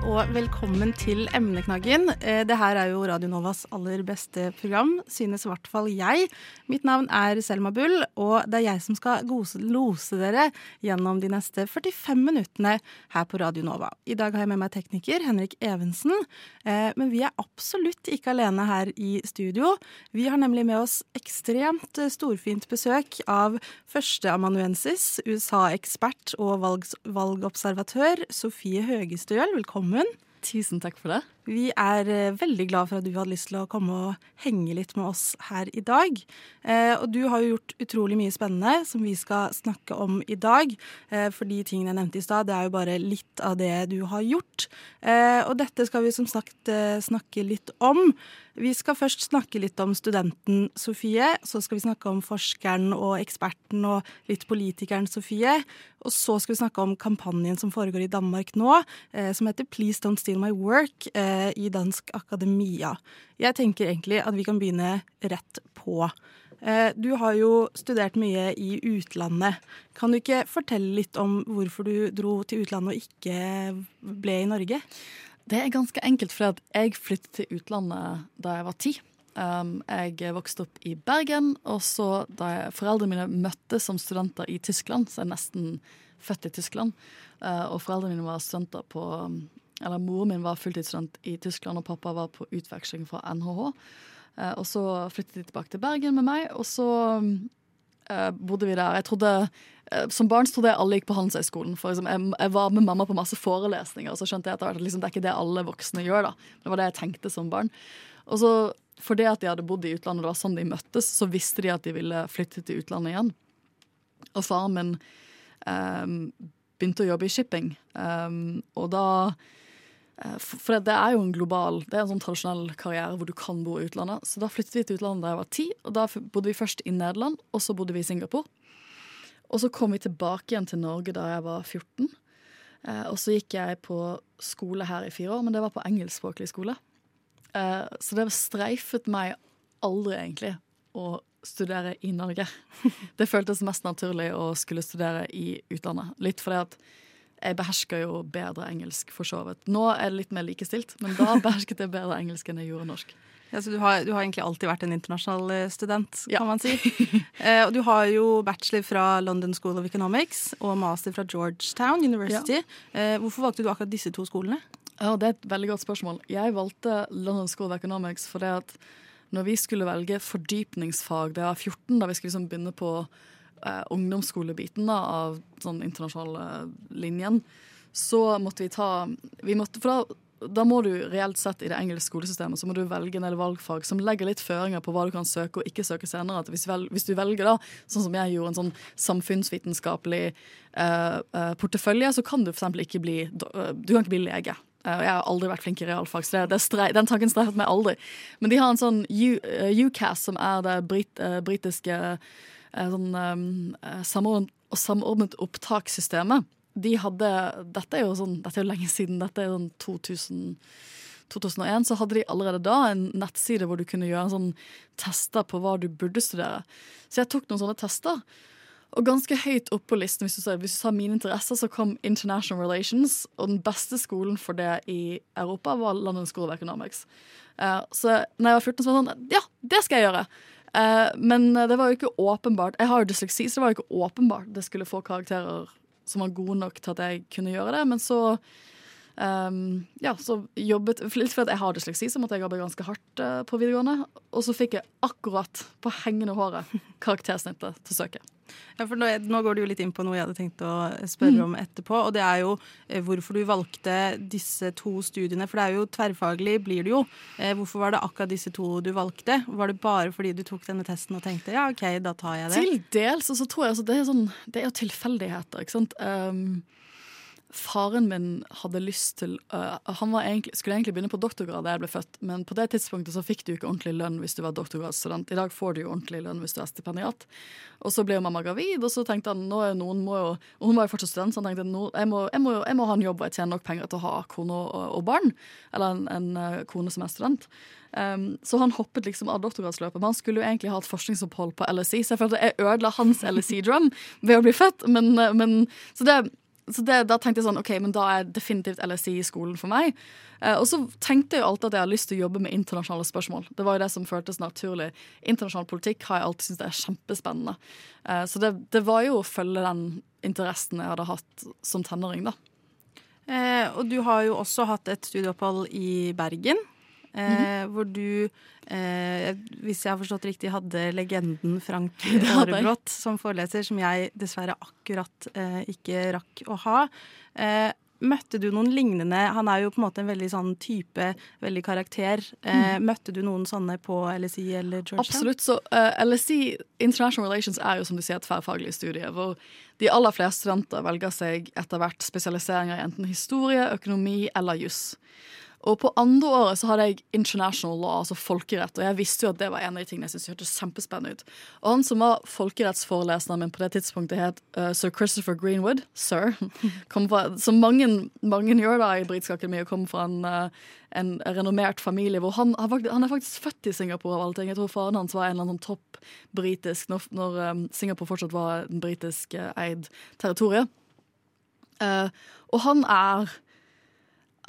Og velkommen til Emneknaggen. Eh, Det her er jo Radio Novas aller beste program, synes i hvert fall jeg. Mitt navn er Selma Bull, og det er jeg som skal lose dere gjennom de neste 45 minuttene her på Radio Nova. I dag har jeg med meg tekniker Henrik Evensen, eh, men vi er absolutt ikke alene her i studio. Vi har nemlig med oss ekstremt storfint besøk av førsteamanuensis, USA-ekspert og valg valgobservatør Sofie Høgestøl. Velkommen. Tusen takk for det. Vi er eh, veldig glad for at du hadde lyst til å komme og henge litt med oss her i dag. Eh, og du har jo gjort utrolig mye spennende som vi skal snakke om i dag. Eh, for de tingene jeg nevnte i stad, det er jo bare litt av det du har gjort. Og dette skal vi som sagt snakke litt om. Vi skal først snakke litt om studenten Sofie. Så skal vi snakke om forskeren og eksperten og litt politikeren Sofie. Og så skal vi snakke om kampanjen som foregår i Danmark nå, som heter Please Don't Steal My Work i Dansk Akademia. Jeg tenker egentlig at vi kan begynne rett på. Eh, Du har jo studert mye i utlandet. Kan du ikke fortelle litt om hvorfor du dro til utlandet og ikke ble i Norge? Det er ganske enkelt at jeg flyttet til utlandet da jeg var ti. Um, jeg vokste opp i Bergen, og så da jeg, foreldrene mine møttes som studenter i Tyskland, så jeg er nesten født i Tyskland, uh, og foreldrene mine var studenter på Eller moren min var fulltidsstudent i Tyskland, og pappa var på utveksling fra NHH. Uh, og så flyttet de tilbake til Bergen med meg, og så uh, bodde vi der. Jeg trodde eh, Som barn trodde jeg alle gikk på Handelshøyskolen. For liksom, jeg, jeg var med mamma på masse forelesninger, og så skjønte jeg at liksom, det er ikke det alle voksne gjør. da. Det var det jeg tenkte som barn. Og så, fordi at de hadde bodd i utlandet, og det var sånn de møttes, så visste de at de ville flytte til utlandet igjen. Og faren min eh, begynte å jobbe i shipping, eh, og da eh, For for det er jo en global Det er en sånn tradisjonell karriere hvor du kan bo i utlandet. Så da flyttet vi til utlandet da jeg var ti, og da bodde vi først i Nederland, og så bodde vi i Singapore. Og så kom vi tilbake igjen til Norge da jeg var 14. Eh, og så gikk jeg på skole her i fire år, men det var på engelskspråklig skole. Eh, så det streifet meg aldri, egentlig, å studere i Norge. Det føltes mest naturlig å skulle studere i utlandet. Litt fordi at jeg behersker jo bedre engelsk, for så vidt. Nå er det litt mer likestilt, men da behersket jeg bedre engelsk enn jeg gjorde norsk. Ja, så du, har, du har egentlig alltid vært en internasjonal student, student, Ja. kan man si. eh, og du har jo bachelor fra London School of Economics og master fra Georgetown University. Eh, hvorfor valgte du akkurat disse to skolene? Ja, Det er et veldig godt spørsmål. Jeg valgte London School of Economics fordi at når vi skulle velge fordypningsfag det var 14, da vi skulle liksom begynne på eh, ungdomsskolebiten da, av sånn internasjonale linjen, så måtte vi ta vi måtte, For da, da må du reelt sett i det engelske skolesystemet så må du velge en del valgfag som legger litt føringer på hva du kan søke og ikke søke senere. Hvis, vel, hvis du velger da, sånn som jeg gjorde, en sånn samfunnsvitenskapelig eh, eh, portefølje, så kan du eksempel ikke bli eh, Du kan ikke bli lege. Eh, Jeg har aldri vært flink i realfag, så det, det den tanken streifet meg aldri. Men de har en sånn U- UCAS, som er det brit, britiske sånn, eh, samordnet, samordnet opptakssystemet. De hadde Dette er jo sånn, dette er jo lenge siden. Dette er jo sånn 2000 2001 så hadde de allerede da en nettside hvor du kunne gjøre en sånn tester på hva du burde studere. Så jeg tok noen sånne tester. Og ganske høyt opp på listen, hvis du sa, hvis du sa mine interesser, så kom International Relations. Og den beste skolen for det i Europa var London School of Economics. Eh, så når jeg var 14, så var det sånn Ja, det skal jeg gjøre! Eh, men det var jo ikke åpenbart Jeg har jo dysleksi, så det var jo ikke åpenbart det skulle få karakterer som var gode nok til at jeg kunne gjøre det. Men så Um, ja, så jobbet Litt fordi jeg har dysleksi, så måtte jeg jobbe ganske hardt eh, på videregående. Og så fikk jeg akkurat på hengende håret karaktersnittet til søket. Ja, for nå, nå går du jo litt inn på noe jeg hadde tenkt å spørre om etterpå. Og det er jo eh, hvorfor du valgte disse to studiene. For det er jo tverrfaglig, blir det jo. Eh, hvorfor var det akkurat disse to du valgte? Var det bare fordi du tok denne testen og tenkte ja, OK, da tar jeg det? Til dels, og så tror jeg altså, det er sånn Det er jo tilfeldigheter, ikke sant. Um, faren min hadde lyst til uh, Han egentlig, skulle egentlig begynne på doktorgrad da jeg ble født, men på det tidspunktet så fikk du ikke ordentlig lønn hvis du var doktorgradsstudent. I dag får du jo ordentlig lønn hvis du er stipendiat. Og så ble jo mamma gravid, og så tenkte han nå er noen må jo, og hun var jo fortsatt student, så han tenkte no, jeg, må, jeg, jeg, må, ha en jobb og jeg tjener nok penger til å ha kone og, og barn. Eller en, en, eh, kone som er student. Um, så han hoppet liksom av doktorgradsløpet. Men han skulle jo egentlig ha et forskningsopphold på LSI, så jeg følte jeg ødela hans LSI-drøm ved å bli født. Men, eh, men, så det så det, da tenkte jeg sånn, ok, men da er definitivt LSI skolen for meg. Eh, og så tenkte jeg jo alltid at jeg har lyst til å jobbe med internasjonale spørsmål. Det var jo det som føltes naturlig. Internasjonal politikk har jeg alltid syntes er kjempespennende. Eh, så det, det, var jo å følge den interessen jeg hadde hatt som tenåring, da. Eh, og du har jo også hatt et studieopphold i Bergen. Eh, mm Hvor du, eh, hvis jeg har forstått riktig, hadde legenden Frank Aarebrot som foreleser, som jeg dessverre akkurat eh, ikke rakk å ha. Eh, møtte du noen lignende Han er jo på en måte en veldig sånn type, veldig karakter. Eh, mm. Møtte du noen sånne på LSI eller Georgetown? Absolutt. Så uh, LSI, International Relations, er jo som du sier et tverrfaglig studie. hvor de aller fleste studenter velger seg etter hvert spesialiseringer i enten historie, økonomi eller juss. Og på andre året så hadde jeg international law, altså folkerett, og jeg visste jo at det var en av de tingene jeg syntes hørtes kjempespennende ut. Og han som var folkerettsforeleseren min på det tidspunktet, het uh, sir Christopher Greenwood. Sir. Fra, som mange, mange, gjør da i Britisk Akademi, og kommer fra en, uh, en renommert familie hvor han, han, er faktisk født i Singapore av alle ting. Jeg tror faren hans var en eller annen topp britisk når, når um, Singapore fortsatt var en britisk uh, eid territorium. og han er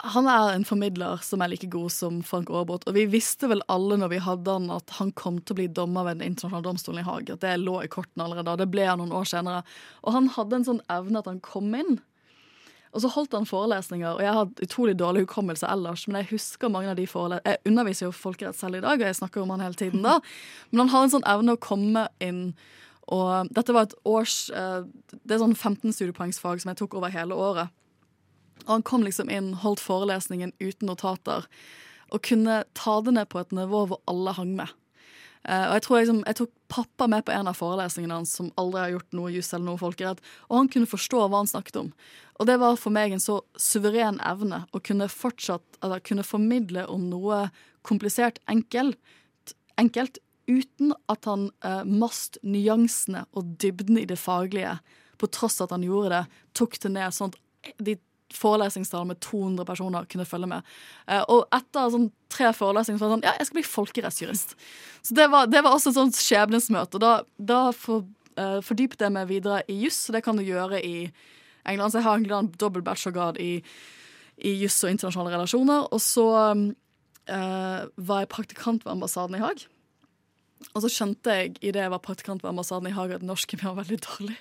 han er en formidler som er like god som Frank Aarebrot. Og vi visste vel alle når vi hadde han at han kom til å bli dommer ved Den internasjonale domstolen i Haag. At det lå i kortene allerede. Det ble han noen år senere. Og han hadde en sånn evne at han kom inn. Og så holdt han forelesninger, og jeg har utrolig dårlig hukommelse ellers, men jeg husker mange av de forelesningene Jeg underviser jo folkerett selv i dag, og jeg snakker om han hele tiden da. Men han har en sånn evne å komme inn og dette var et års eh, Det er sånn 15 studiepoengsfag som jeg tok over hele året. Og han kom liksom inn, holdt forelesningen uten notater, og kunne ta det ned på et nivå hvor alle hang med. Uh, og jeg tror liksom, jeg tok pappa med på en av forelesningene hans som aldri har gjort noe juss eller noe folkerett, og han kunne forstå hva han snakket om. Og det var for meg en så suveren evne å kunne fortsatt, eller kunne formidle om noe komplisert enkelt, enkelt uten at han uh, mast nyansene og dybden i det faglige, på tross av at han gjorde det, tok det ned sånn at de forelesningssal med 200 personer kunne følge med. Uh, og etter sånn tre forelesninger så var det sånn Ja, jeg skal bli folkerettsjurist. Så det var, det var, også et sånt skjebnesmøte. Og da, da for, uh, fordypet jeg meg videre i juss, og det kan du gjøre i England. Så jeg har egentlig en dobbel bachelorgrad i, i juss og internasjonale relasjoner. Og så uh, var jeg praktikant ved ambassaden i Haag. Og så skjønte jeg idet jeg var praktikant ved ambassaden i Haga, at norsken min var veldig dårlig.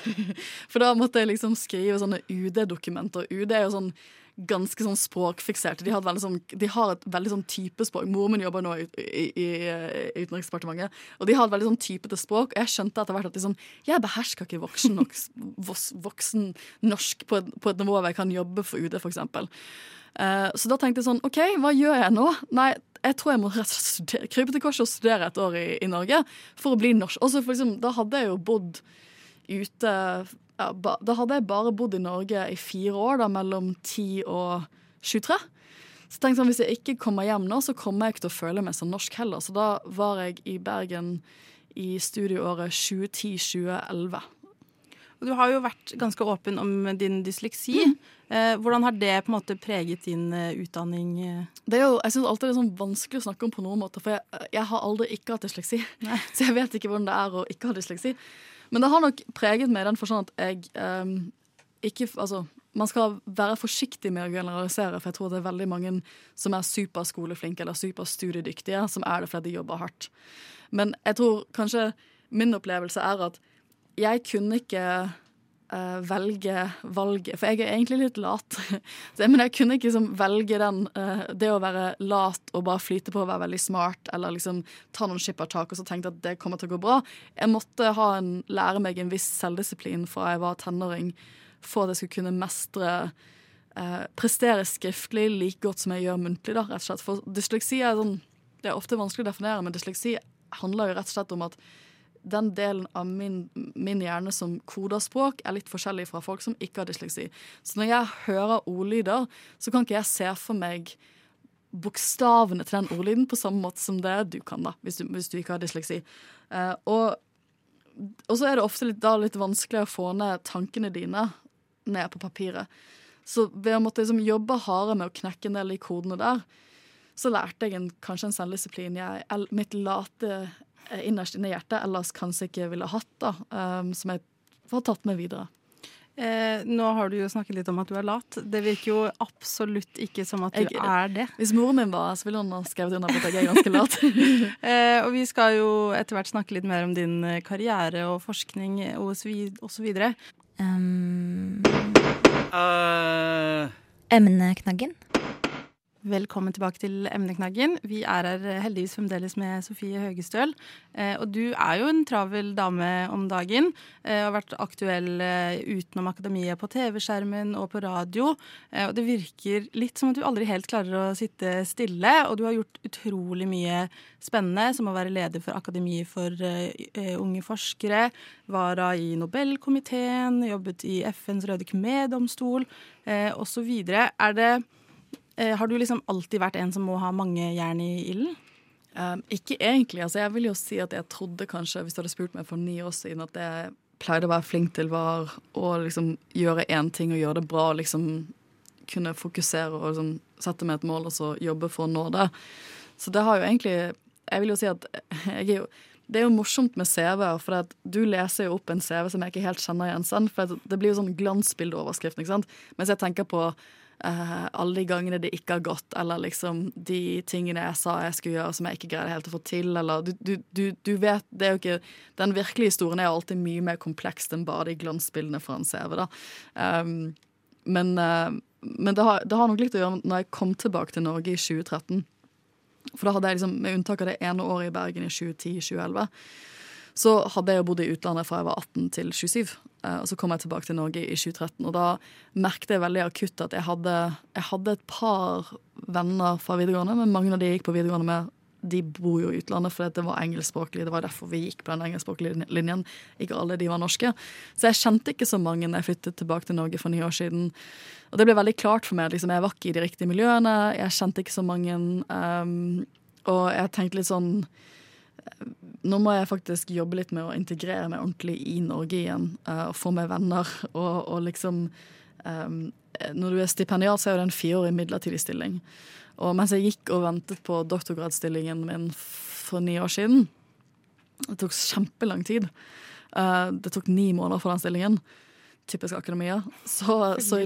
For da måtte jeg liksom skrive sånne UD-dokumenter. UD er jo sånn ganske sånn språkfikserte. De, sånn, de, har et veldig sånn typespråk. Moren min jobber nå i, i, i, Utenriksdepartementet, og de har et veldig sånn typete språk. Og jeg skjønte etter hvert at de sånn, jeg behersker ikke voksen, voksen norsk på et, på et, nivå hvor jeg kan jobbe for UD, f.eks. Uh, så da tenkte jeg sånn OK, hva gjør jeg nå? Nei, jeg tror jeg må rett og slett krype til korset og studere et år i, i Norge for å bli norsk. Også for liksom, da hadde jeg jo bodd ute ja, ba, Da hadde jeg bare bodd i Norge i fire år, da mellom 10 og 23. Så tenkte jeg sånn, Hvis jeg ikke kommer hjem nå, så kommer jeg ikke til å føle meg som norsk heller. Så da var jeg i Bergen i studieåret 2010-2011. Du har jo vært ganske åpen om din dysleksi. Mm. Eh, hvordan har det på en måte preget din uh, utdanning? Det er jo, jeg synes alltid det er sånn vanskelig å snakke om på noen måte, for jeg, jeg har aldri ikke hatt dysleksi. Nei. Så jeg vet ikke hvordan det er å ikke ha dysleksi. Men det har nok preget meg i den forstand at jeg um, ikke Altså, man skal være forsiktig med å generalisere, for jeg tror det er veldig mange som er superskoleflinke eller superstudiedyktige, som er det fordi de jobber hardt. Men jeg tror kanskje min opplevelse er at jeg kunne ikke uh, velge valget, for jeg er egentlig litt lat. Men jeg kunne ikke liksom velge den, uh, det å være lat og bare flyte på og være veldig smart, eller liksom ta noen skippertak og så tenke at det kommer til å gå bra. Jeg måtte en, lære meg en viss selvdisiplin fra jeg var tenåring, for at jeg skulle kunne mestre uh, prestere skriftlig like godt som jeg gjør muntlig. da, rett og slett. For dysleksi er sånn, det er ofte vanskelig å definere, men dysleksi handler jo rett og slett om at den delen av min, min hjerne som koder språk, er litt forskjellig fra folk som ikke har dysleksi. Så når jeg hører ordlyder, så kan ikke jeg se for meg bokstavene til den ordlyden på samme måte som det du kan, da, hvis du, hvis du ikke har dysleksi. Uh, og, og, så er det ofte litt, da litt vanskelig å få ned tankene dine ned på papiret. Så ved å måtte liksom jobbe hardere med å knekke en del de kodene der, så lærte jeg en, kanskje en selvdisiplin jeg mitt late innerst inne i hjertet ellers kanskje ikke ville hatt, da, um, som jeg har tatt med videre. Eh, nå har du jo snakket litt om at du er lat. Det virker jo absolutt ikke som at du jeg, er det. Hvis moren min var, så ville hun ha skrevet under på at jeg er ganske lat. eh, og vi skal jo etter hvert snakke litt mer om din eh, karriere og forskning videre. Um, uh. Emneknaggen. Velkommen tilbake til emneknaggen. Vi er her heldigvis fremdeles med Sofie Høgestøl. Eh, og du er jo en travel dame om dagen. Og har vært aktuell eh, utenom akademiet på TV-skjermen og på radio. Eh, og det virker litt som at du aldri helt klarer å sitte stille. Og du har gjort utrolig mye spennende, som å være leder for Akademiet for eh, eh, unge forskere. Vara i Nobelkomiteen, jobbet i FNs Røde Khmer-domstol eh, osv. Er det Eh, har du liksom alltid vært en som må ha mange jern i ilden? Um, ikke egentlig. Altså, jeg vil jo si at jeg trodde kanskje, hvis du hadde spurt meg for ni år siden, at jeg pleide å være flink til var å liksom gjøre én ting og gjøre det bra. liksom Kunne fokusere og liksom, sette meg et mål og så jobbe for å nå det. Så det har jo egentlig Jeg vil jo si at jeg er jo det er jo morsomt med CV-er, for du leser jo opp en CV som jeg ikke helt kjenner igjen. For Det blir jo sånn glansbildeoverskrift. Mens jeg tenker på Uh, alle de gangene det ikke har gått, eller liksom de tingene jeg sa jeg skulle gjøre som jeg ikke greide helt å få til, eller du, du, du, du, vet Det er jo ikke Den virkelige historien er alltid mye mer kompleks enn bare de glansbildene fra en CV, da. Um, men, uh, men det, har, det, har, nok litt å gjøre med når jeg kom tilbake til Norge i 2013. For da hadde jeg liksom, med unntak av det ene året i Bergen i 2010-2011, så hadde jeg jo bodd i utlandet fra jeg var 18 til 27. Eh, og så kom jeg tilbake til Norge i 2013, og da merket jeg veldig akutt at jeg hadde, jeg hadde et par venner fra videregående, men mange av de jeg gikk på videregående med, de bor jo i utlandet fordi det var engelskspråklig. Det var derfor vi gikk på den engelskspråklige linjen. Ikke alle de var norske. Så jeg kjente ikke så mange når jeg flyttet tilbake til Norge for ni år siden. Og det ble veldig klart for meg. Liksom, jeg var ikke i de riktige miljøene. Jeg kjente ikke så mange. Um, og jeg tenkte litt sånn nå må jeg faktisk jobbe litt med å integrere meg ordentlig i Norge igjen. Uh, og få meg venner og, og liksom um, Når du er stipendiat, så er det en fireårig midlertidig stilling. Og mens jeg gikk og ventet på doktorgradsstillingen min for ni år siden Det tok kjempelang tid. Uh, det tok ni måneder for den stillingen typisk akademia, så, så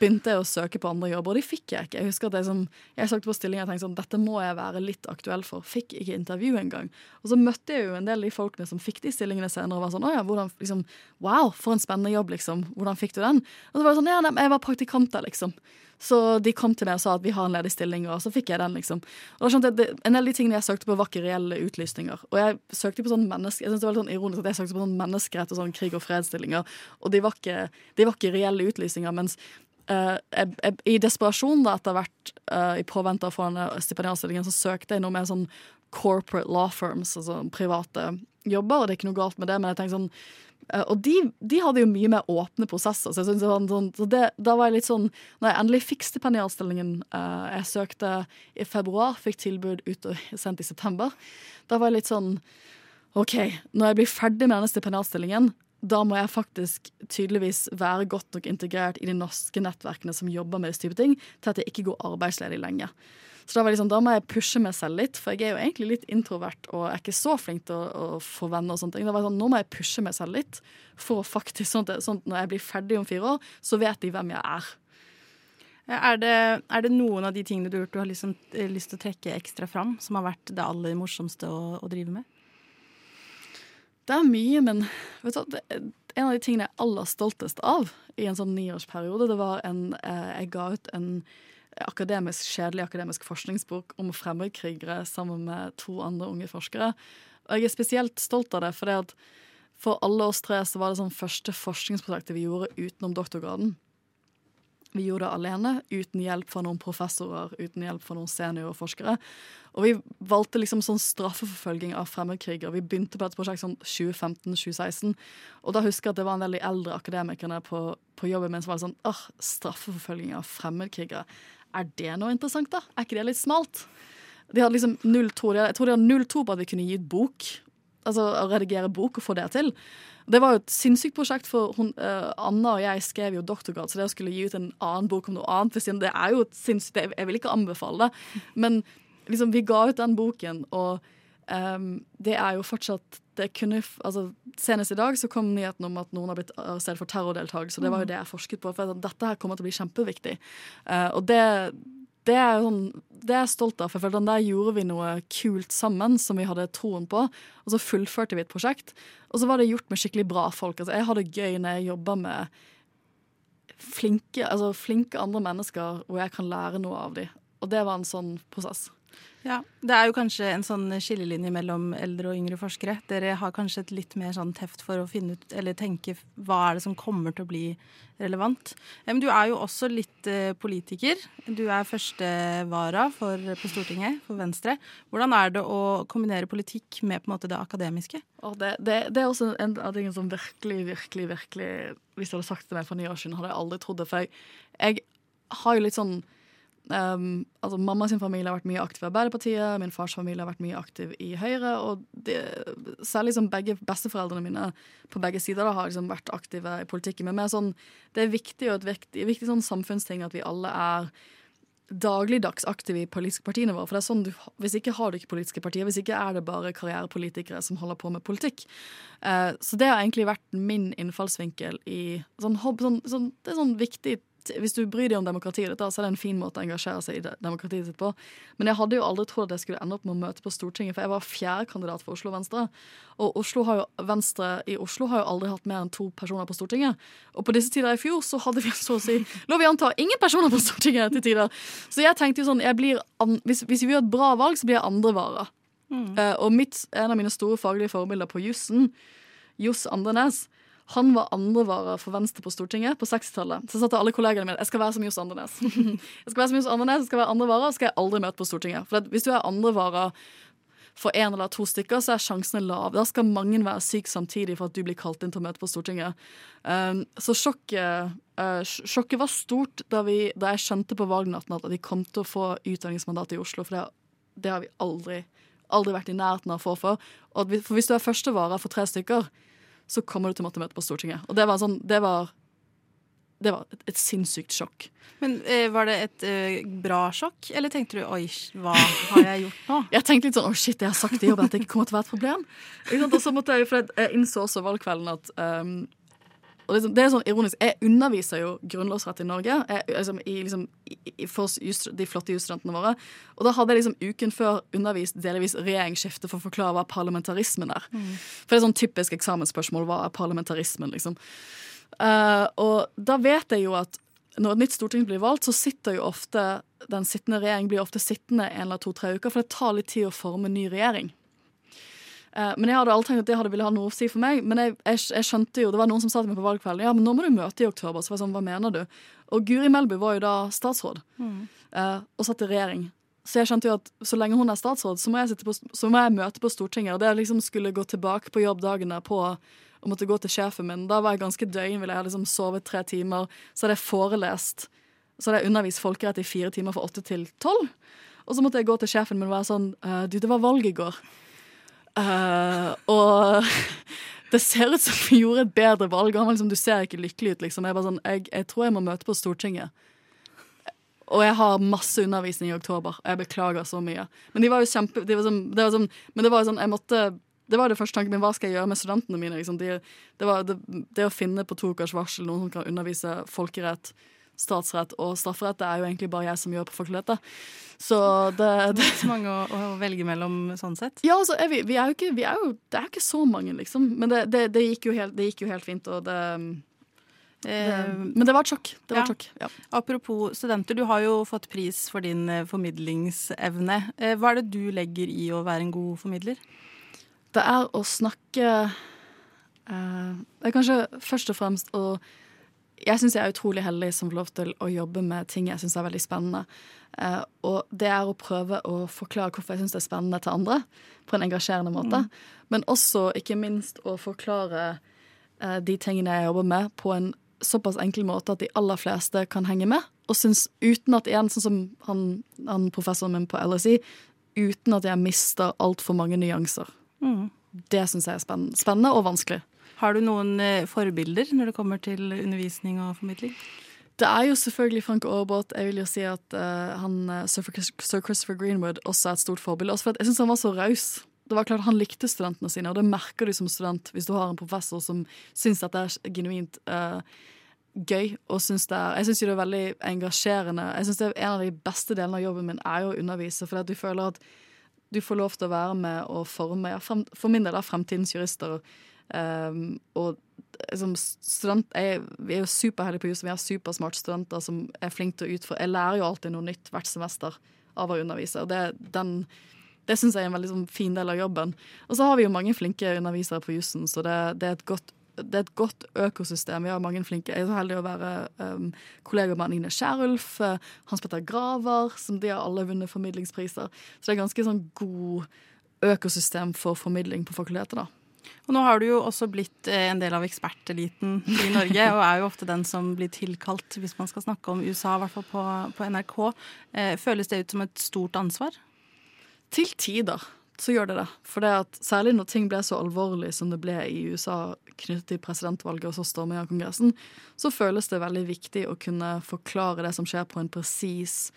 begynte jeg å søke på andre jobber, og de fikk jeg ikke. Jeg husker at jeg, som, jeg søkte på stillinger og tenkte sånn, dette må jeg være litt aktuell for. Fikk ikke intervju engang. Og så møtte jeg jo en del av de folkene som fikk de stillingene senere, og var sånn å ja, hvordan, liksom, wow, for en spennende jobb, liksom. Hvordan fikk du den? Og så var det sånn ja, nei, jeg var praktikant der, liksom. Så de kom til meg og sa at vi har en ledig stilling, og så fikk jeg den, liksom. Og da skjønte jeg En del av de tingene jeg søkte på, var ikke reelle utlysninger. Og jeg søkte på sånn menneske, jeg synes det var litt sånn ironisk at jeg søkte på sånn menneskerett og sånn krig- og fredsstillinger, og de var ikke, de var ikke reelle utlysninger. mens Uh, jeg, jeg, I desperasjon da, etter hvert, uh, i påvente av å få den stipendiatstillingen, så søkte jeg noe med sånn corporate law firms, altså private jobber. og Det er ikke noe galt med det, men jeg tenkte sånn og de, de, hadde jo mye mer åpne prosesser. Så, det sånn, så det, da var jeg litt sånn Når jeg endelig fikk stipendiatstillingen uh, Jeg søkte i februar, fikk tilbud ut og sendt i september. Da var jeg litt sånn OK, når jeg blir ferdig med denne stipendiatstillingen, da må jeg faktisk tydeligvis være godt nok integrert i de norske nettverkene som jobber med disse type ting, til at jeg ikke går arbeidsledig lenge. Så da, var liksom, da må jeg pushe meg selv litt, for jeg er jo egentlig litt introvert og er ikke så flink til å, å få venner. og sånne ting. Da var jeg sånn, Nå må jeg pushe meg selv litt, for faktisk, sånn at, sånn at når jeg blir ferdig om fire år, så vet de hvem jeg er. Er det, er det, noen av de tingene du har gjort du har liksom, eh, lyst til å trekke ekstra fram, som har vært det aller morsomste å, å drive med? Det er mye, men vet du, det, en av de tingene jeg er aller stoltest av i en sånn niårsperiode, det var en eh, Jeg ga ut en akademisk, kjedelig akademisk forskningsbok om fremmedkrigere sammen med to andre unge forskere. Og jeg er spesielt stolt av det, for det at for alle oss tre så var det sånn første forskningsprosjektet vi gjorde utenom doktorgraden. Vi gjorde det alene, uten hjelp fra noen professorer, uten hjelp fra noen seniorforskere. Og vi valgte liksom sånn straffeforfølging av fremmedkrigere. Vi begynte på et prosjekt sånn 2015-2016. Og da husker jeg at det var en veldig eldre akademikerne på, på jobben min som var sånn åh, straffeforfølging av fremmedkrigere. Er det noe interessant, da? Er ikke det litt smalt? De hadde liksom 02, jeg tror de hadde 02 på at vi kunne gi ut bok. Altså å redigere bok og få det til. Det var jo et sinnssykt prosjekt, for hun, uh, Anna og jeg skrev jo doktorgrad, så det å skulle gi ut en annen bok om noe annet det er jo et sinnssykt Jeg vil ikke anbefale det, men liksom, vi ga ut den boken, og um, det er jo fortsatt det kunne, altså, Senest i dag så kom nyheten om at noen har blitt arrestert for terrordeltakelse. Det var jo mm. det jeg forsket på. for Dette her kommer til å bli kjempeviktig. Uh, og det, det er, sånn, det er jeg stolt av. for jeg Der gjorde vi noe kult sammen som vi hadde troen på. Og så fullførte vi et prosjekt. Og så var det gjort med skikkelig bra folk. Altså, jeg hadde gøy når jeg jobba med flinke, altså, flinke andre mennesker, og jeg kan lære noe av dem. Og det var en sånn prosess. Ja, Det er jo kanskje en sånn skillelinje mellom eldre og yngre forskere. Dere har kanskje et litt mer sånn teft for å finne ut, eller tenke hva er det som kommer til å bli relevant. Men du er jo også litt eh, politiker. Du er førstevara på Stortinget for Venstre. Hvordan er det å kombinere politikk med på en måte det akademiske? Det, det, det, er også en av tingene som virkelig, virkelig, virkelig Hvis jeg hadde sagt det meg for ni år siden, hadde jeg aldri trodd det. For jeg, jeg har jo litt sånn Um, altså Mamma sin familie har vært mye aktiv i Arbeiderpartiet, min fars familie har vært mye aktiv i Høyre. Og det, særlig som begge besteforeldrene mine på begge sider da, har liksom vært aktive i politikken. Men sånn, det er viktig og et viktig, viktig sånn samfunnsting at vi alle er dagligdags aktive i politiske partiene våre. For det er sånn du, Hvis ikke har du ikke politiske partier, hvis ikke er det bare karrierepolitikere som holder på med politikk. Uh, så det har egentlig vært min innfallsvinkel i sånn, sånn, sånn, Det er sånn viktig hvis du bryr deg om demokratiet ditt, så er det en fin måte å engasjere seg i demokratiet sitt på. Men jeg hadde jo aldri trodd jeg skulle ende opp med å møte på Stortinget, for jeg var fjerdekandidat for Oslo Venstre. Og Oslo har jo, Venstre i Oslo har jo aldri hatt mer enn to personer på Stortinget. Og på disse tider i fjor så hadde vi så å si lov vi anta ingen personer på Stortinget til tider. Så jeg tenkte jo sånn blir, hvis, hvis, vi gjør et bra valg, så blir jeg andrevare. Mm. Uh, og mitt, en av mine store faglige forbilder på jussen, Johs Andrenes, han var andrevara for Venstre på Stortinget på 60-tallet. Så satte alle kollegene mine jeg skal være som Johs Andenes. jeg skal være som Johs Andenes, jeg skal være andrevara, og skal jeg aldri møte på Stortinget. For hvis du er andrevara for én eller to stykker, så er sjansene lave. Da skal mange være syke samtidig for at du blir kalt inn til å møte på Stortinget. Um, så sjokket, uh, sjokket, var stort da, vi, da, jeg skjønte på valgnatten at vi kom til å få utdanningsmandat i Oslo. For det, det har vi aldri, aldri vært i nærheten av å få for. For hvis du er førstevara for tre stykker, så kommer du til å på Stortinget. Og det var sånn, det var, det var et, et sinnssykt sjokk. Men eh, Var det et eh, bra sjokk, eller tenkte du 'oi, hva har jeg gjort nå'? jeg tenkte litt sånn 'å shit, jeg har sagt i jobben at det ikke kommer til å være et problem'. Og så måtte jeg, for jeg innså også valgkvelden at um, og liksom, det er sånn ironisk. Jeg underviser jo grunnlovsrett i Norge jeg, liksom, i, liksom, i, for just, de flotte jusstudentene våre. Og da hadde jeg liksom uken før undervist delvis regjeringsskifte for å forklare hva parlamentarismen er. Mm. For det er sånn typisk eksamensspørsmål. Hva er parlamentarismen, liksom? Uh, og da vet jeg jo at når et nytt storting blir valgt, så sitter jo ofte den sittende regjering blir ofte sittende en eller to-tre uker, for det tar litt tid å forme en ny regjering. Uh, men jeg hadde aldri tenkt at det hadde ville ha noe å si for meg. Men jeg, jeg, jeg, skjønte jo, det var noen som sa til meg på valgkvelden ja, men nå må du møte i oktober. Så var jeg sånn, hva mener du? Og Guri Melby var jo da statsråd mm. uh, og satt i regjering. Så jeg skjønte jo at så lenge hun er statsråd, så må jeg, på, så må jeg møte på Stortinget. Og det liksom skulle gå tilbake på jobb dagene på og måtte gå til sjefen min. Da var jeg ganske døgnvill. Jeg hadde liksom sovet tre timer. Så hadde jeg forelest. Så hadde jeg undervist folkerett i fire timer fra åtte til tolv. Og så måtte jeg gå til sjefen min og være sånn uh, Du, det var valg i går. Uh, og det ser ut som vi gjorde et bedre valg. Han liksom, du ser ikke lykkelig ut, liksom. Jeg, sånn, jeg, jeg, tror jeg må møte på Stortinget. Og jeg har masse undervisning i oktober. Jeg beklager så mye. Men de var jo kjempe de var sånn, det var sånn, Men det var sånn, jeg måtte det var det første tanken min. Hva skal jeg gjøre med studentene mine? Liksom? De, det, var, det, det, å finne på to ukers varsel noen som kan undervise folkerett statsrett og strafferett. Det er jo egentlig bare jeg som gjør på fakultetet. Så det, det er så mange å, å, velge mellom sånn sett? Ja, altså, vi, vi, er jo ikke, vi er jo, det er ikke så mange, liksom. Men det, det, det gikk, jo helt, det gikk jo helt fint, og det Eh, men det var et sjokk. Det var ja. sjokk. Ja. Apropos studenter, du har jo fått pris for din eh, formidlingsevne. Eh, hva er det du legger i å være en god formidler? Det er å snakke Det er kanskje først og fremst å jeg syns jeg er utrolig heldig som får lov til å jobbe med ting jeg syns er veldig spennende. Uh, og det er å prøve å forklare hvorfor jeg syns det er spennende til andre, på en engasjerende måte. Mm. Men også, ikke minst, å forklare uh, de tingene jeg jobber med, på en såpass enkel måte at de aller fleste kan henge med. Og synes, uten at igjen, sånn som han, han professoren min på LSI, uten at jeg mister altfor mange nyanser. Mm. Det syns jeg er spennende, spennende og vanskelig. Har du noen eh, forbilder når det kommer til undervisning og formidling? Det er jo selvfølgelig Frank Aarbot. Jeg vil jo si at uh, han, eh, Sir Christopher Greenwood også er et stort forbilde. Også for jeg syns han var så raus. Det var klart Han likte studentene sine, og det merker du som student hvis du har en professor som syns at det er genuint uh, gøy. og synes det er, Jeg syns det er veldig engasjerende. Jeg synes det er En av de beste delene av jobben min er jo å undervise, for at du føler at du får lov til å være med og forme ja, For min del er fremtidens jurister. Um, og som student jeg, Vi er jo superheldige på huset. Vi har supersmarte studenter som er flinke til å utføre Jeg lærer jo alltid noe nytt hvert semester av å undervise. Og det, den, det syns jeg er en veldig sånn, fin del av jobben. Og så har vi jo mange flinke undervisere på jussen, så det, det, er godt det er et godt økosystem. Vi har mange flinke. Jeg er så heldig å være um, kollega med Anine Kjærulf uh, Hans Petter Graver, som de har alle vunnet formidlingspriser. Så det er ganske sånn god økosystem for formidling på fakultetet. da. Og nå har du jo også blitt eh, en del av eksperteliten i Norge, og er jo ofte den som blir tilkalt hvis man skal snakke om USA, i hvert fall på, på NRK. Eh, føles det ut som et stort ansvar? Til tider så gjør det det. For det at særlig når ting ble så alvorlig som det ble i USA knyttet til presidentvalget og så storming av Kongressen, så føles det veldig viktig å kunne forklare det som skjer på en presis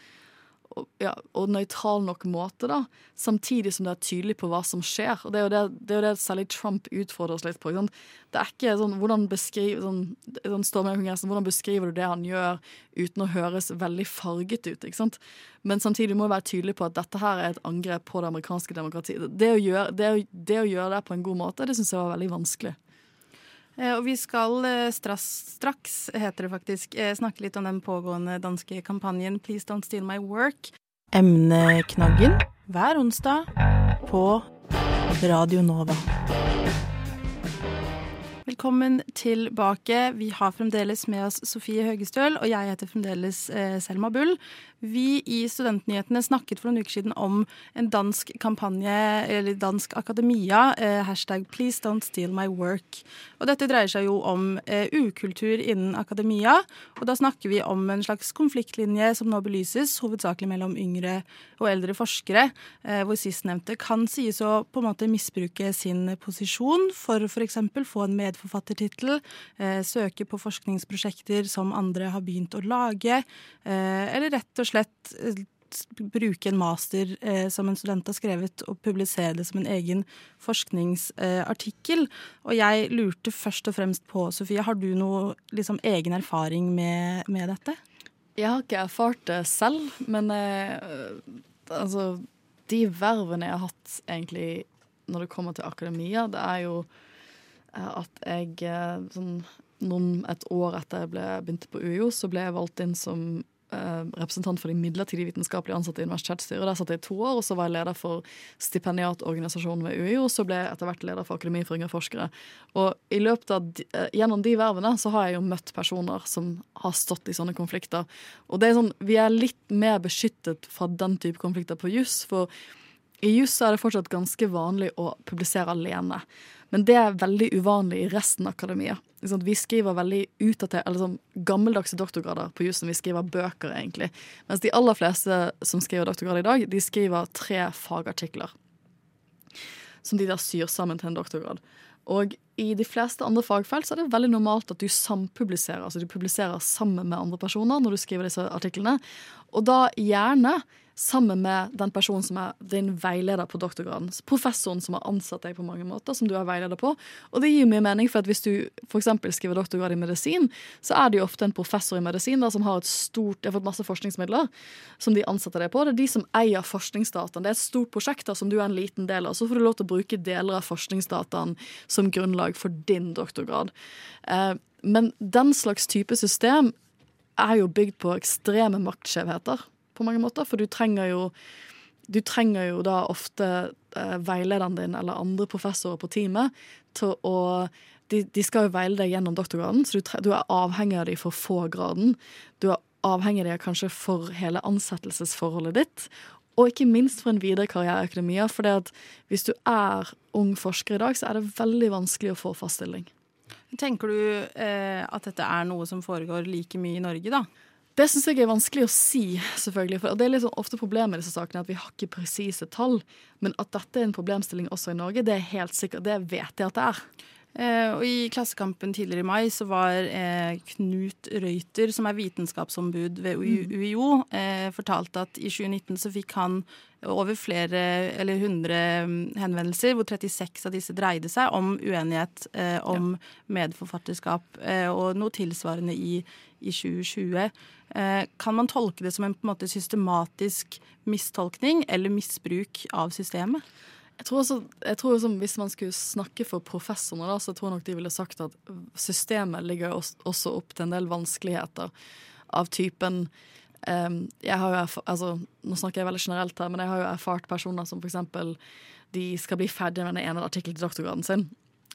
og, ja, og nøytral nok måte, da, samtidig som det er tydelig på hva som skjer. Og Det er jo det, det, er jo det særlig Trump utfordrer oss litt på. Ikke det er ikke sånn hvordan, beskriver, sånn, sånn hvordan beskriver du det han gjør uten å høres veldig farget ut? ikke sant? Men samtidig må du være tydelig på at dette her er et angrep på det amerikanske demokratiet. Det å gjøre det, det, å gjøre det på en god måte, det syns jeg var veldig vanskelig. Eh, og vi skal eh, straks, straks, heter det faktisk, eh, snakke litt om den pågående danske kampanjen Please Don't Steal My Work. Emneknaggen hver onsdag på Radio Nova. Velkommen tilbake. Vi har fremdeles med oss Sofie Høgestøl, og jeg heter fremdeles Selma Bull. Vi i Studentnyhetene snakket for noen uker siden om en dansk kampanje, eller dansk akademia, eh, hashtag 'Please don't steal my work'. Og dette dreier seg jo om eh, ukultur innen akademia, og da snakker vi om en slags konfliktlinje som nå belyses, hovedsakelig mellom yngre og eldre forskere, eh, hvor sistnevnte kan sies å på en måte misbruke sin posisjon for f.eks. få en medforfattertittel, søke på forskningsprosjekter som andre har begynt å lage, eller rett og slett slett eh, bruke en master eh, som en student har skrevet, og publisere det som en egen forskningsartikkel. Eh, og jeg lurte først og fremst på, Sofie, har du noe liksom, egen erfaring med, med, dette? Jeg har ikke erfart det selv, men eh, altså De vervene jeg har hatt egentlig når det kommer til akademia, det er jo eh, at jeg sånn noen, et år etter jeg ble, begynte på UiO, så ble jeg valgt inn som Eh, representant for de midlertidig vitenskapelig ansatte i universitetsstyret. Der satt jeg i to år, og så var jeg leder for stipendiatorganisasjonen ved UI, og så ble jeg etter hvert leder for Akademi for yngre forskere. Og i løpet av, eh, gjennom de vervene så har jeg jo møtt personer som har stått i sånne konflikter. Og det er sånn, vi er litt mer beskyttet fra den type konflikter på juss, for i juss er det fortsatt ganske vanlig å publisere alene. Men det er veldig uvanlig i resten av akademia. Vi skriver veldig utdatert, eller sånn gammeldagse doktorgrader på jussen. Vi skriver bøker, egentlig. Mens de aller fleste som skriver doktorgrad i dag, de skriver tre fagartikler. Som de der syr sammen til en doktorgrad. Og i de fleste andre fagfelt så er det veldig normalt at du sampubliserer. Altså du publiserer sammen med andre personer når du skriver disse artiklene. Og da gjerne sammen med den personen som er din veileder på doktorgraden. Professoren som har ansatt deg på mange måter, som du er veileder på. Og det gir mye mening, for hvis du f.eks. skriver doktorgrad i medisin, så er det jo ofte en professor i medisin da, som har et stort, de har fått masse forskningsmidler som de ansetter deg på. Det er de som eier forskningsdataen. Det er et stort prosjekt da, som du er en liten del av. Så får du lov til å bruke deler av forskningsdataen som grunnlag for din doktorgrad. Eh, men den slags type system er jo bygd på ekstreme maktskjevheter på mange måter. For du trenger jo, du trenger jo da ofte eh, veilederen din eller andre professorer på teamet til å de, de, skal jo veile deg gjennom doktorgraden, så du, du, er avhengig av dem for få graden. Du er avhengig av dem kanskje for hele ansettelsesforholdet ditt. Og ikke minst for en videre karriere i akademia. For hvis du er ung forsker i dag, så er det veldig vanskelig å få fast stilling. Tenker du eh, at dette er noe som foregår like mye i Norge, da? Det syns jeg er vanskelig å si, selvfølgelig. For det er liksom ofte problemet i disse sakene at vi har ikke presise tall. Men at dette er en problemstilling også i Norge, det er helt sikkert. Det vet jeg at det er. Eh, og I Klassekampen tidligere i mai så var eh, Knut Røyter, som er vitenskapsombud ved UiO, mm. eh, fortalte at i 2019 så fikk han over flere eller hundre mm, henvendelser, hvor 36 av disse dreide seg om uenighet eh, om medforfatterskap, eh, og noe tilsvarende i, i 2020. Eh, kan man tolke det som en, på en måte systematisk mistolkning eller misbruk av systemet? Jeg tror, også, jeg tror også, Hvis man skulle snakke for professorene, da, så tror jeg nok de ville sagt at systemet ligger også opp til en del vanskeligheter av typen um, jeg har jo altså, Nå snakker jeg veldig generelt her, men jeg har jo erfart personer som f.eks. de skal bli ferdig med den ene artikkelen til doktorgraden sin.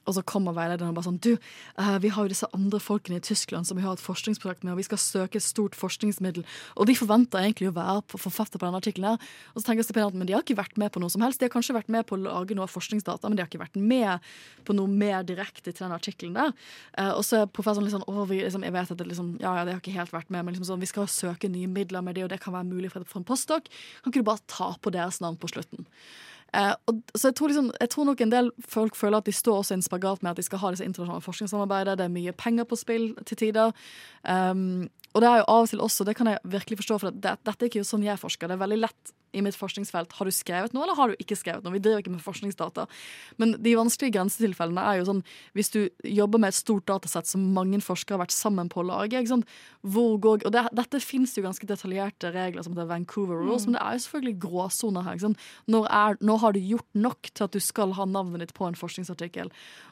Og så kommer veilederen og bare sånn Du, uh, vi har jo disse andre folkene i Tyskland som vi har et forskningsprosjekt med, og vi skal søke et stort forskningsmiddel, og de forventer egentlig å være forfatter på denne artikkelen her. Og så tenker stipendiaten men de har ikke vært med på noe som helst. De har kanskje vært med på å lage noe forskningsdata, men de har ikke vært med på noe mer direkte til den artikkelen der. Uh, og så er professoren litt sånn Å, vi, liksom, jeg vet at det liksom Ja, ja, det har ikke helt vært med, men liksom sånn, vi skal søke nye midler med det, og det kan være mulig for, en postdok. Kan ikke du bare ta på deres navn på slutten? Eh, og, så jeg tror, liksom, jeg tror, nok en del folk føler at de står også i en spagat med at de skal ha disse internasjonale forskningssamarbeidet. Det er mye penger på spill til tider. Um, og det er jo av og til også, det kan jeg virkelig forstå, for det, dette er ikke jo sånn jeg forsker. Det er veldig lett i mitt forskningsfelt. Har du skrevet noe, eller har du ikke skrevet noe? Vi driver ikke med forskningsdata. Men de vanskelige grensetilfellene er jo sånn hvis du jobber med et stort datasett som mange forskere har vært sammen på å lage. Hvor går, og det, Dette fins jo ganske detaljerte regler som heter Vancouver Rules, mm. men det er jo selvfølgelig gråsoner her. Når, er, når har du gjort nok til at du skal ha navnet ditt på en forskningsartikkel?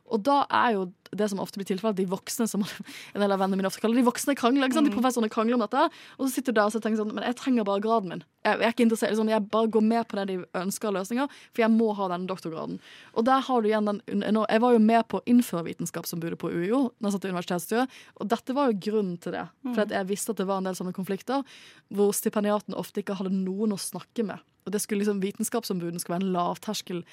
Og da er jo det som ofte blir tilfellet, de voksne som en del av vennene mine ofte kaller de voksne krangler. Mm. De professorene krangler om dette, og så sitter du der og tenker sånn Men jeg trenger bare graden min. Jeg, jeg er ikke interessert, liksom, jeg bare går med på det de ønsker av løsninger, for jeg må ha denne doktorgraden. Og der har du igjen den Jeg var jo med på å innføre vitenskapsombudet på UiO, når jeg satt i universitetsstyret, og dette var jo grunnen til det. For mm. jeg visste at det var en del sånne konflikter hvor stipendiaten ofte ikke hadde noen å snakke med. Og det skulle liksom Vitenskapsombuden skulle være en lavterskel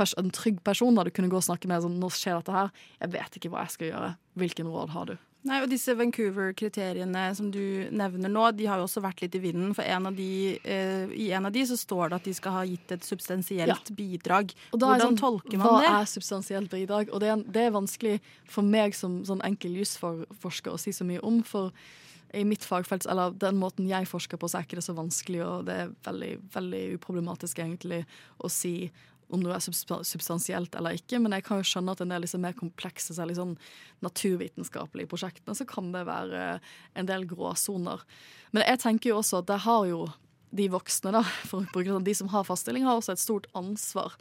en trygg person da du kunne gå og snakke med sånn, nå skjer dette her, jeg vet ikke hva jeg skal gjøre. Hvilken råd har du? Nei, og Disse Vancouver-kriteriene som du nevner nå, de har jo også vært litt i vinden. For en de, eh, i en av de så står det at de skal ha gitt et substansielt ja. bidrag. Hvordan sånn, tolker man hva det? Hva er substansielt bidrag? Og det er, det er, vanskelig for meg som sånn enkel jusforsker å si så mye om. for i mitt fagfelt, eller den måten jeg forsker på, så er ikke det så vanskelig, og det er veldig, veldig uproblematisk egentlig å si om noe er substansielt eller ikke, men jeg kan jo skjønne at en del liksom mer komplekse, særlig sånn naturvitenskapelige prosjektene, så kan det være en del gråsoner. Men jeg tenker jo også at det har jo de voksne, da, for å bruke sånn, de som har faststilling, har også et stort ansvar.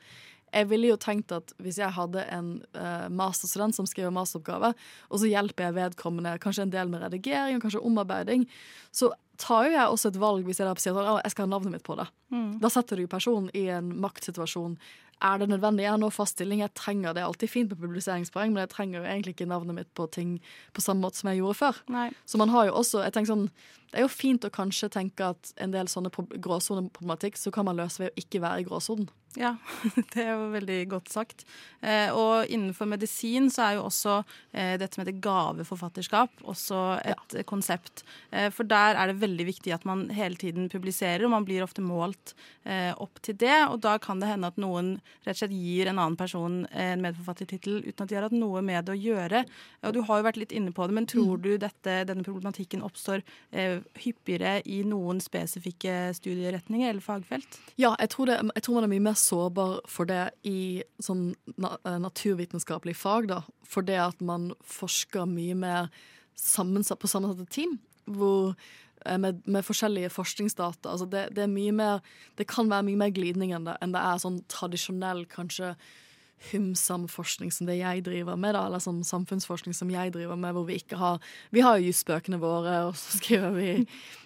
Jeg ville jo tenkt at hvis jeg hadde en uh, masterstudent som skriver masteroppgave, og så hjelper jeg vedkommende kanskje en del med redigering og kanskje omarbeiding, så tar jo jeg også et valg hvis jeg da sier sånn, jeg skal ha navnet mitt på det. Mm. Da setter du personen i en maktsituasjon. Er det nødvendig? Jeg har nå fast stilling, jeg trenger det. er alltid fint med publiseringspoeng, men jeg trenger jo egentlig ikke navnet mitt på ting på samme måte som jeg gjorde før. Nei. Så man har jo også, jeg tenker sånn, Det er jo fint å kanskje tenke at en del sånne gråsoneproblematikk så kan man løse ved å ikke være i gråsonen. Ja, det er jo veldig godt sagt. Eh, og innenfor medisin så er jo også eh, dette med det gaveforfatterskap også et ja. konsept. Eh, for der er det veldig viktig at man hele tiden publiserer, og man blir ofte målt opp til det. Og da kan det hende at noen rett og slett gir en annen person en medforfattertittel uten at de har hatt noe med det å gjøre. Og du har jo vært litt inne på det, men tror mm. du dette, denne problematikken oppstår hyppigere i noen spesifikke studieretninger eller fagfelt? Ja, jeg tror, det, jeg tror man er mye mer sårbar for det i sånn eh, naturvitenskapelig fag, da. For det at man forsker mye mer sammensatt, på sammensatte team. Hvor eh, med, med, forskjellige forskningsdata. Altså det, det, er mer Det kan være mye mer glidning enn det, enn det er sånn tradisjonell, kanskje humsam forskning som det jeg driver med, da, eller sånn samfunnsforskning som jeg driver med, hvor vi ikke har Vi har jo jusbøkene våre, og så skriver vi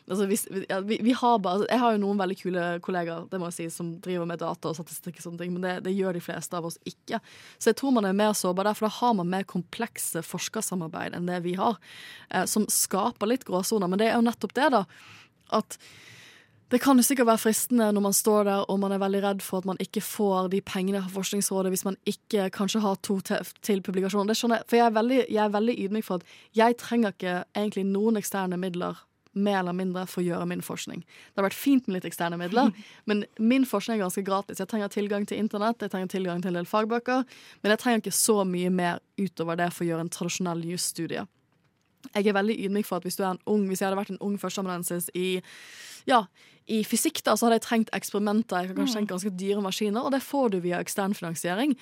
altså vi, ja, vi, vi, har bare altså, Jeg har jo noen veldig kule kollegaer det må jeg si, som driver med data og statistikk, og sånne ting, men det, det, gjør de fleste av oss ikke. Så jeg tror man er mer sårbar der, for da har man mer komplekse forskersamarbeid enn det vi har, eh, som skaper litt gråsoner. Men det er jo nettopp det, da, at det kan jo sikkert være fristende når man står der og man er veldig redd for at man ikke får de pengene fra Forskningsrådet hvis man ikke kanskje har to til, til publikasjon. Det skjønner jeg, for jeg er, veldig, jeg er veldig ydmyk for at jeg trenger ikke egentlig noen eksterne midler mer eller mindre for å gjøre min forskning. Det har vært fint med litt eksterne midler, men min forskning er ganske gratis. Jeg trenger tilgang til internett, jeg trenger tilgang til en del fagbøker, men jeg trenger ikke så mye mer utover det for å gjøre en tradisjonell jusstudie. Jeg er veldig ydmyk for at hvis du er en ung, hvis jeg hadde vært en ung førsteamanuensis i ja, i fysikk da, så hadde jeg trengt eksperimenter. Jeg kan kanskje tenke ganske dyre maskiner, og det får du via ekstern finansiering.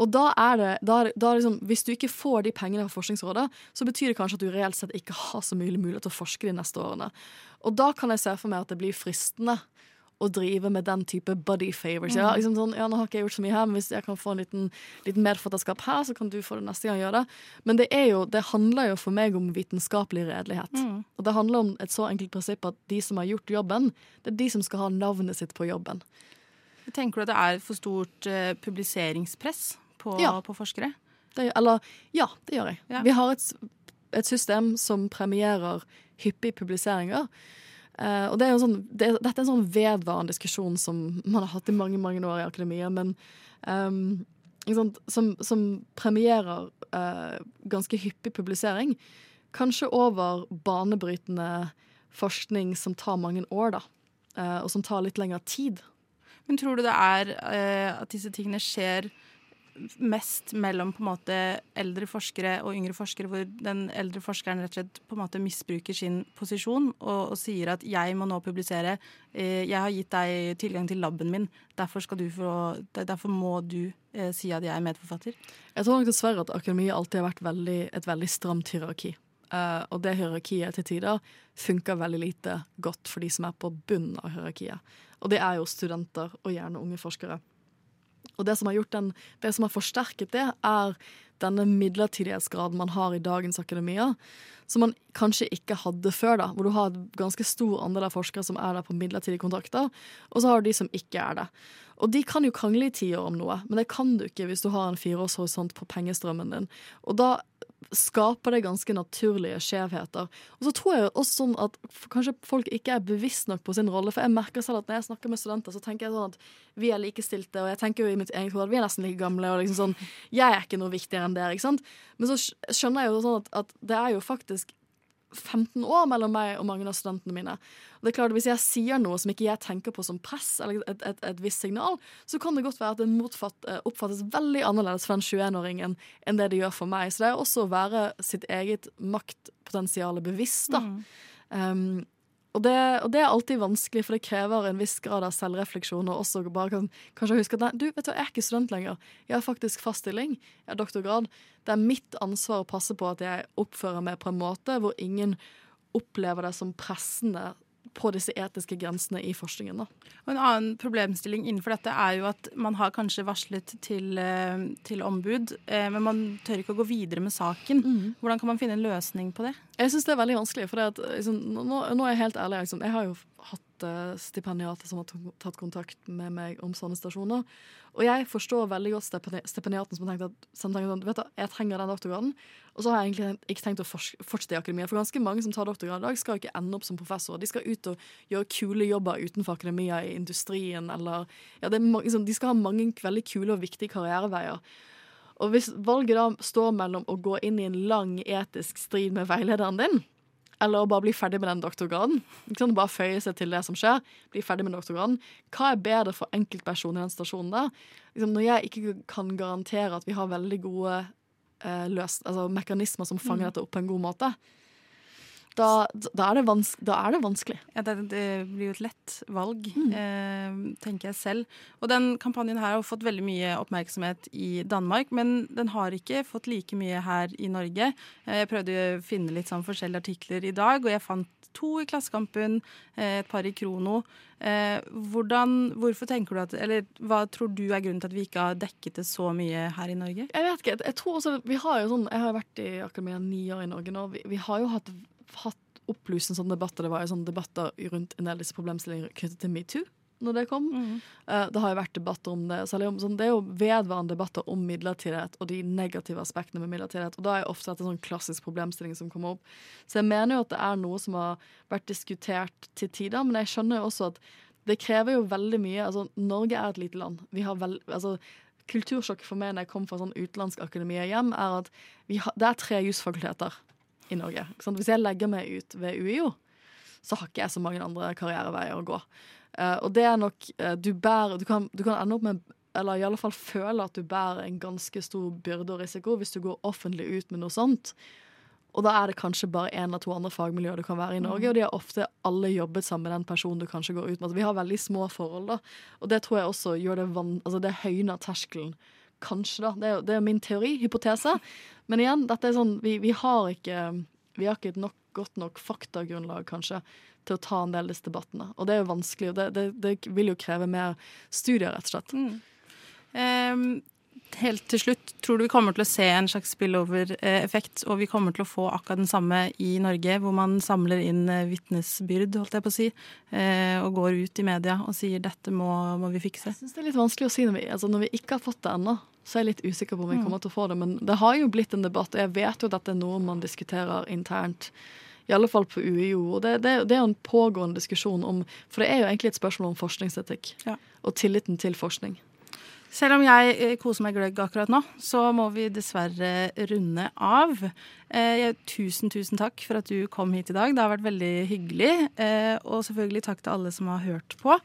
Og da er det, da, da liksom, Hvis du ikke får de pengene fra Forskningsrådet, så betyr det kanskje at du reelt sett ikke har så mye mulighet til å forske de neste årene. Og da kan jeg se for meg at det blir fristende å drive med den type buddy favors. Ja, mm. liksom sånn, ja, nå har ikke jeg gjort så mye her, men hvis jeg kan få en liten, liten medforfatterskap her, så kan du få det neste gang. gjøre det. Men det, jo, det handler jo for meg om vitenskapelig redelighet. Mm. Og det handler om et så enkelt prinsipp at de som har gjort jobben, det er de som skal ha navnet sitt på jobben. Tenker du at det er for stort uh, publiseringspress på, ja. på forskere? Det, eller ja, det gjør jeg. Ja. Vi har et, et system som premierer hyppige publiseringer. Uh, og det er jo sånn, det, Dette er en sånn vedvarende diskusjon som man har hatt i mange mange år i akademia, men um, som, som, premierer uh, ganske hyppig publisering. Kanskje over banebrytende forskning som tar mange år, da. Uh, og som tar litt lengre tid. Men tror du det er at disse tingene skjer mest mellom på en måte eldre forskere og yngre forskere, hvor den eldre forskeren rett og slett på en måte misbruker sin posisjon og, og sier at 'jeg må nå publisere', eh, 'jeg har gitt deg tilgang til laben min', derfor, få, derfor må du eh, si at jeg er medforfatter'? Jeg tror nok dessverre at akademia alltid har vært veldig, et veldig stramt hierarki. Uh, og det hierarkiet til tider funker veldig lite godt for de som er på bunnen av hierarkiet. Og det er jo studenter og gjerne unge forskere. Og det som har, den, det som har forsterket det, er denne midlertidighetsgraden man har i dagens akademia, som man kanskje ikke hadde før, da, hvor du har et ganske stor andel av forskere som er der på midlertidige kontrakter, og så har du de som ikke er det. Og de kan jo krangle i tiår om noe, men det kan du ikke hvis du har en fireårshorisont på pengestrømmen din. Og da skaper det ganske naturlige skjevheter. Og så tror jeg også sånn at kanskje folk ikke er bevisst nok på sin rolle. For jeg merker selv at når jeg snakker med studenter, så tenker jeg sånn at vi er likestilte, og jeg tenker jo i mitt eget hode at vi er nesten like gamle, og liksom sånn Jeg er ikke noe viktigere enn dere, ikke sant? Men så skjønner jeg jo sånn at, at det er jo faktisk 15 år mellom meg og mange av studentene mine. Og det er klart, Hvis jeg sier noe som ikke jeg tenker på som press, eller et, et, et visst signal, så kan det godt være at det motfatt, eh, oppfattes veldig annerledes for en 21-åringen enn det det gjør for meg. Så det er også å være sitt eget maktpotensial bevisst. da. Mm. Um, og det, og det, er alltid vanskelig, for det krever en viss grad av selvrefleksjon. Og også bare kan, kanskje huske at nei, du, vet du, jeg er ikke student lenger. Jeg har faktisk fast stilling. Jeg har doktorgrad. Det er mitt ansvar å passe på at jeg oppfører meg på en måte hvor ingen opplever det som pressende på disse etiske grensene i forskningen. Da. Og En annen problemstilling innenfor dette er jo at man har kanskje varslet til, eh, til ombud, eh, men man tør ikke å gå videre med saken. Mm. Hvordan kan man finne en løsning på det? Jeg syns det er veldig vanskelig. For at, liksom, nå, nå, er jeg helt ærlig. Liksom, jeg har jo hatt uh, stipendiater som har tatt kontakt med meg om sånne stasjoner. Og jeg forstår veldig godt stipendiaten som har tenkt at tenker sånn, vet du, jeg trenger den doktorgraden. Og så har jeg egentlig ikke tenkt å fortsette i akademia. For ganske mange som tar doktorgrad i dag, skal ikke ende opp som professor. De skal ut og gjøre kule jobber utenfor akademia, i industrien eller ja, er, liksom, De skal ha mange veldig kule og viktige karriereveier. Og hvis valget da står mellom å gå inn i en lang etisk strid med veilederen din, eller å bare bli ferdig med den doktorgraden. Bare føye seg til det som skjer. Bli ferdig med doktorgraden. Hva er bedre for enkeltpersoner i den stasjonen der? Liksom, når jeg ikke kan garantere at vi har veldig gode eh, løs, altså, mekanismer som fanger mm. dette opp på en god måte. Da, da, er, det da er det vanskelig. Ja, det, det, blir jo et lett valg, mm. eh, tenker jeg selv. Og den kampanjen her har fått veldig mye oppmerksomhet i Danmark, men den har ikke fått like mye her i Norge. Eh, jeg prøvde å finne litt sånn forskjellige artikler i dag, og jeg fant to i Klassekampen, eh, et par i Krono. Eh, hvordan, hvorfor tenker du at, eller Hva tror du er grunnen til at vi ikke har dekket det så mye her i Norge? Jeg vet ikke. Jeg tror også, vi har jo sånn, jeg har vært i akademia ni år i Norge nå. Vi, vi har jo hatt, hatt opplysende sånne debatter. Det var jo sånne debatter rundt en del av disse problemstillingene knyttet til metoo når det kom. Mm. Uh, det har jo vært debatter om det. Om, sånn, det er jo vedvarende debatter om midlertidighet og de negative aspektene med midlertidighet. Og da er ofte dette en sånn klassisk problemstilling som kommer opp. Så jeg mener jo at det er noe som har vært diskutert til tider, men jeg skjønner jo også at det krever jo veldig mye. Altså, Norge er et lite land. Vi har vel, altså, Kultursjokket for meg når jeg kom fra sånn utenlandsk akademi hjem, er at har, det er tre jusfakulteter i Norge. Hvis jeg legger meg ut ved UiO, så har ikke jeg så mange andre karriereveier å gå. Uh, og det er nok uh, du bærer du kan, du kan, ende opp med Eller i alle fall føle at du bærer en ganske stor byrde og risiko hvis du går offentlig ut med noe sånt. Og da er det kanskje bare én eller to andre fagmiljøer du kan være i Norge, mm. og de har ofte alle jobbet sammen med den personen du kanskje går ut med. Altså, vi har veldig små forhold, da. Og det tror jeg også gjør det van altså det høyner terskelen. Kanskje, da. Det er, det er min teori, hypotese. Men igjen, dette er sånn Vi, vi har ikke Vi har ikke et nok, godt nok faktagrunnlag, kanskje, til å ta en del av disse debattene. Og det er jo vanskelig, og det, det, det vil jo kreve mer studier, rett og slett. Mm. Um, helt til slutt, tror du vi kommer til å se en slags spillover-effekt, og vi kommer til å få akkurat den samme i Norge, hvor man samler inn eh, vitnesbyrd, holdt jeg på å si, eh, og går ut i media og sier dette må, må vi fikse? Jeg syns det er litt vanskelig å si når vi, altså når vi ikke har fått det ennå. Så er jeg litt usikker på om vi mm. kommer til å få det. Men det har jo blitt en debatt, og jeg vet jo at dette er noe man diskuterer internt. I alle fall på UiO. Og det, det, det er jo en pågående diskusjon om For det er jo egentlig et spørsmål om forskningsetikk. Ja. Og tilliten til forskning. Selv om jeg eh, koser meg gløgg akkurat nå, så må vi dessverre runde av. Eh, tusen, tusen takk for at du kom hit i dag. Det har vært veldig hyggelig. Eh, og selvfølgelig takk til alle som har hørt på.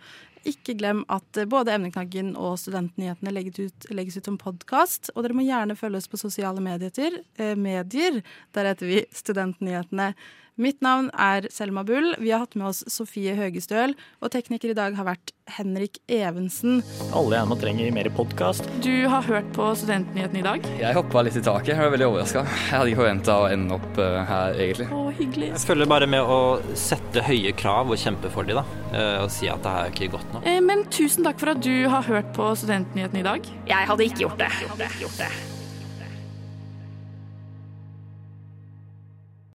Ikke glem at både Emneknaggen og Studentnyhetene legges ut, legges ut som podkast. Og dere må gjerne følge oss på sosiale medier. Eh, medier. Der heter vi Studentnyhetene. Mitt navn er Selma Bull. Vi har hatt med oss Sofie Høgestøl, og tekniker i dag har vært Henrik Evensen. Alle gjerne trenger mer podkast. Du har hørt på Studentnyhetene i dag? Jeg hoppa litt i taket. Jeg var veldig overraska. Jeg hadde ikke forventa å ende opp uh, her, egentlig. Å, hyggelig. Jeg følger bare med å sette høye krav og kjempe for dem, da. Uh, og si at det her er ikke godt nok. Eh, men tusen takk for at du har hørt på Studentnyhetene i dag. Jeg hadde ikke gjort det. Gjort det. Gjort det.